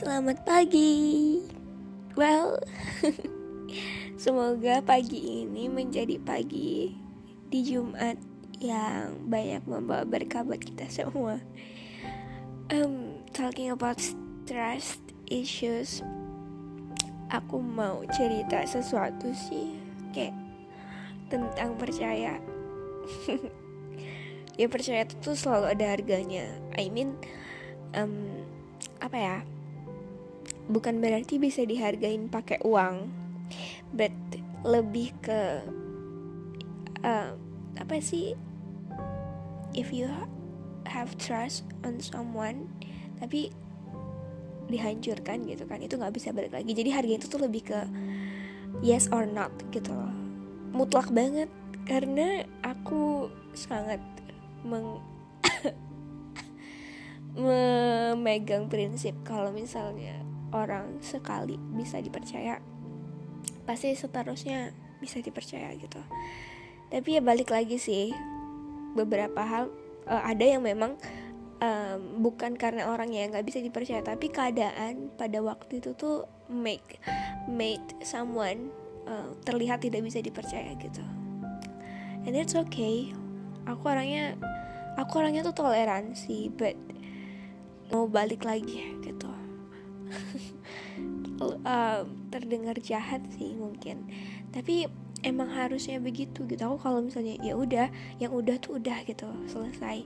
Selamat pagi. Well, semoga pagi ini menjadi pagi di Jumat yang banyak membawa berkah buat kita semua. Um, talking about stress issues, aku mau cerita sesuatu sih, kayak tentang percaya. ya percaya itu tuh selalu ada harganya. I mean, um, apa ya? Bukan berarti bisa dihargain pakai uang but lebih ke uh, apa sih? If you have trust on someone tapi dihancurkan gitu kan itu nggak bisa balik lagi. Jadi harga itu tuh lebih ke yes or not gitu loh. Mutlak banget karena aku sangat meng memegang prinsip kalau misalnya orang sekali bisa dipercaya pasti seterusnya bisa dipercaya gitu. Tapi ya balik lagi sih beberapa hal uh, ada yang memang um, bukan karena orangnya yang nggak bisa dipercaya tapi keadaan pada waktu itu tuh make made someone uh, terlihat tidak bisa dipercaya gitu. And it's okay. Aku orangnya aku orangnya tuh toleransi but mau balik lagi gitu uh, terdengar jahat sih mungkin. Tapi emang harusnya begitu gitu. Aku kalau misalnya ya udah yang udah tuh udah gitu selesai.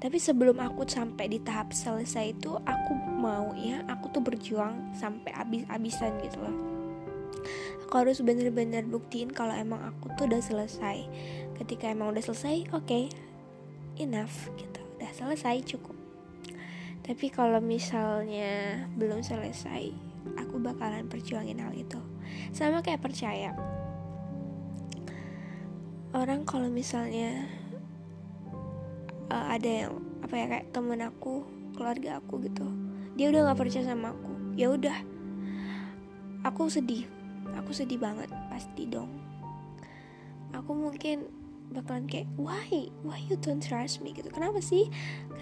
Tapi sebelum aku sampai di tahap selesai itu aku mau ya aku tuh berjuang sampai abis-abisan gitu loh. Aku harus bener-bener buktiin kalau emang aku tuh udah selesai. Ketika emang udah selesai oke okay, enough gitu. Udah selesai cukup tapi kalau misalnya belum selesai, aku bakalan perjuangin hal itu. Sama kayak percaya. Orang kalau misalnya uh, ada yang apa ya kayak temen aku, keluarga aku gitu, dia udah nggak percaya sama aku, ya udah, aku sedih, aku sedih banget pasti dong. Aku mungkin bakalan kayak why? Why you don't trust me? gitu. Kenapa sih?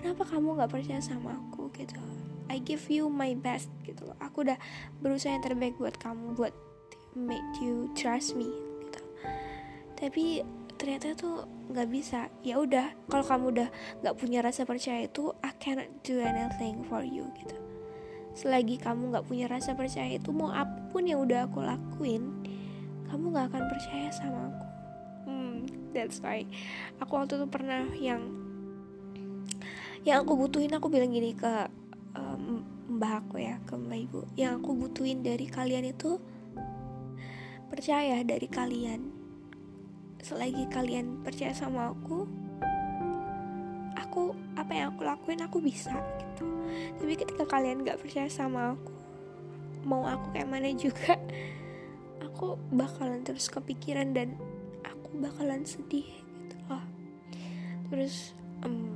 Kenapa kamu nggak percaya sama aku gitu. I give you my best gitu loh. Aku udah berusaha yang terbaik buat kamu buat make you trust me gitu. Tapi ternyata tuh nggak bisa. Ya udah kalau kamu udah nggak punya rasa percaya itu I cannot do anything for you gitu. Selagi kamu nggak punya rasa percaya itu mau apa pun yang udah aku lakuin kamu nggak akan percaya sama aku. That's why aku waktu itu pernah yang yang aku butuhin aku bilang gini ke um, mbah aku ya ke mbak ibu. Yang aku butuhin dari kalian itu percaya dari kalian. Selagi kalian percaya sama aku aku apa yang aku lakuin aku bisa gitu. Tapi ketika kalian gak percaya sama aku mau aku kayak mana juga aku bakalan terus kepikiran dan bakalan sedih gitu loh. Terus um,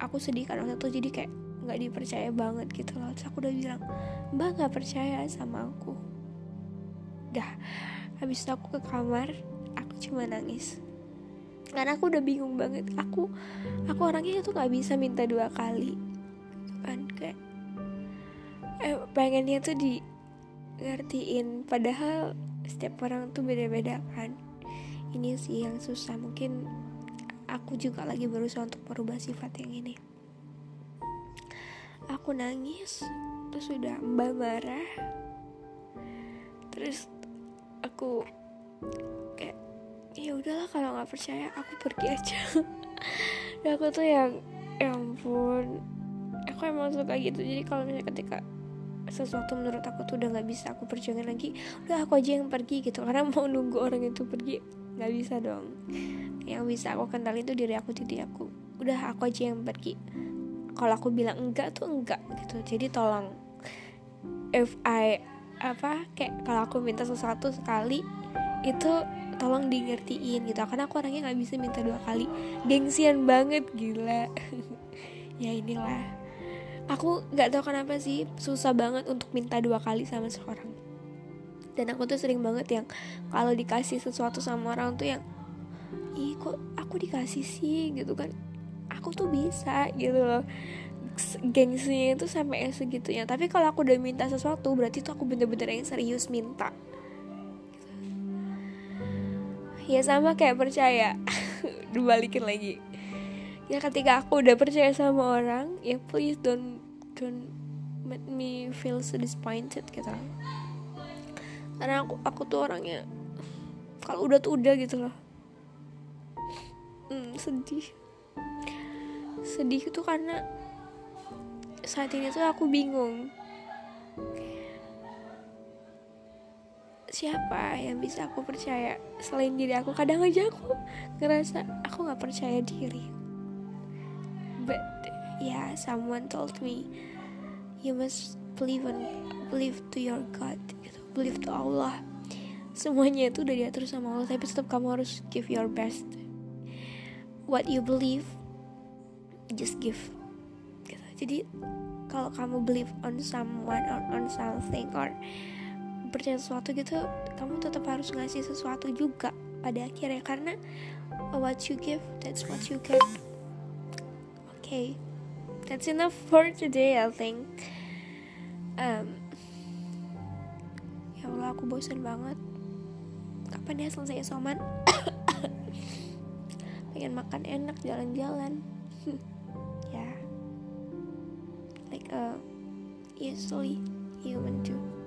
aku sedih karena waktu itu jadi kayak nggak dipercaya banget gitu loh. Terus aku udah bilang mbak nggak percaya sama aku. Dah habis itu aku ke kamar aku cuma nangis. Karena aku udah bingung banget aku aku orangnya tuh nggak bisa minta dua kali gitu kan kayak eh, pengennya tuh di ngertiin padahal setiap orang tuh beda-beda kan. Ini sih yang susah mungkin aku juga lagi berusaha untuk merubah sifat yang ini. Aku nangis terus sudah mbak marah. Terus aku kayak ya udahlah kalau nggak percaya aku pergi aja. Dan aku tuh yang ya ampun. Aku emang suka gitu. Jadi kalau misalnya ketika sesuatu menurut aku tuh udah nggak bisa aku perjuangin lagi udah aku aja yang pergi gitu. Karena mau nunggu orang itu pergi nggak bisa dong. Yang bisa aku kenalin tuh diri aku jadi aku. Udah aku aja yang pergi. Kalau aku bilang enggak tuh enggak gitu. Jadi tolong if I apa kayak kalau aku minta sesuatu sekali itu tolong di ngertiin gitu. Karena aku orangnya nggak bisa minta dua kali. Gengsian banget gila. Ya inilah. Aku nggak tahu kenapa sih susah banget untuk minta dua kali sama seorang dan aku tuh sering banget yang kalau dikasih sesuatu sama orang tuh yang ih kok aku dikasih sih? Gitu kan. Aku tuh bisa gitu loh. Gengsinya itu sampai segitunya. Tapi kalau aku udah minta sesuatu berarti tuh aku bener-bener yang serius minta. Ya sama kayak percaya. Dibalikin lagi. Ya ketika aku udah percaya sama orang ya please don't don't make me feel so disappointed gitu karena aku aku tuh orangnya kalau udah tuh udah gitu loh. Hmm, sedih. Sedih itu karena saat ini tuh aku bingung. Siapa yang bisa aku percaya selain diri aku? Kadang aja aku ngerasa aku nggak percaya diri. But yeah someone told me you must believe on believe to your God believe to Allah. Semuanya itu udah diatur sama Allah tapi tetap kamu harus give your best. What you believe just give. Gitu. jadi kalau kamu believe on someone or on something or percaya sesuatu gitu kamu tetap harus ngasih sesuatu juga pada akhirnya. Karena what you give that's what you get. Okay. That's enough for today I think. Um, ya Allah aku bosan banget. Kapan ya selesai soman pengen makan enak jalan-jalan. Ya. Like a easily human too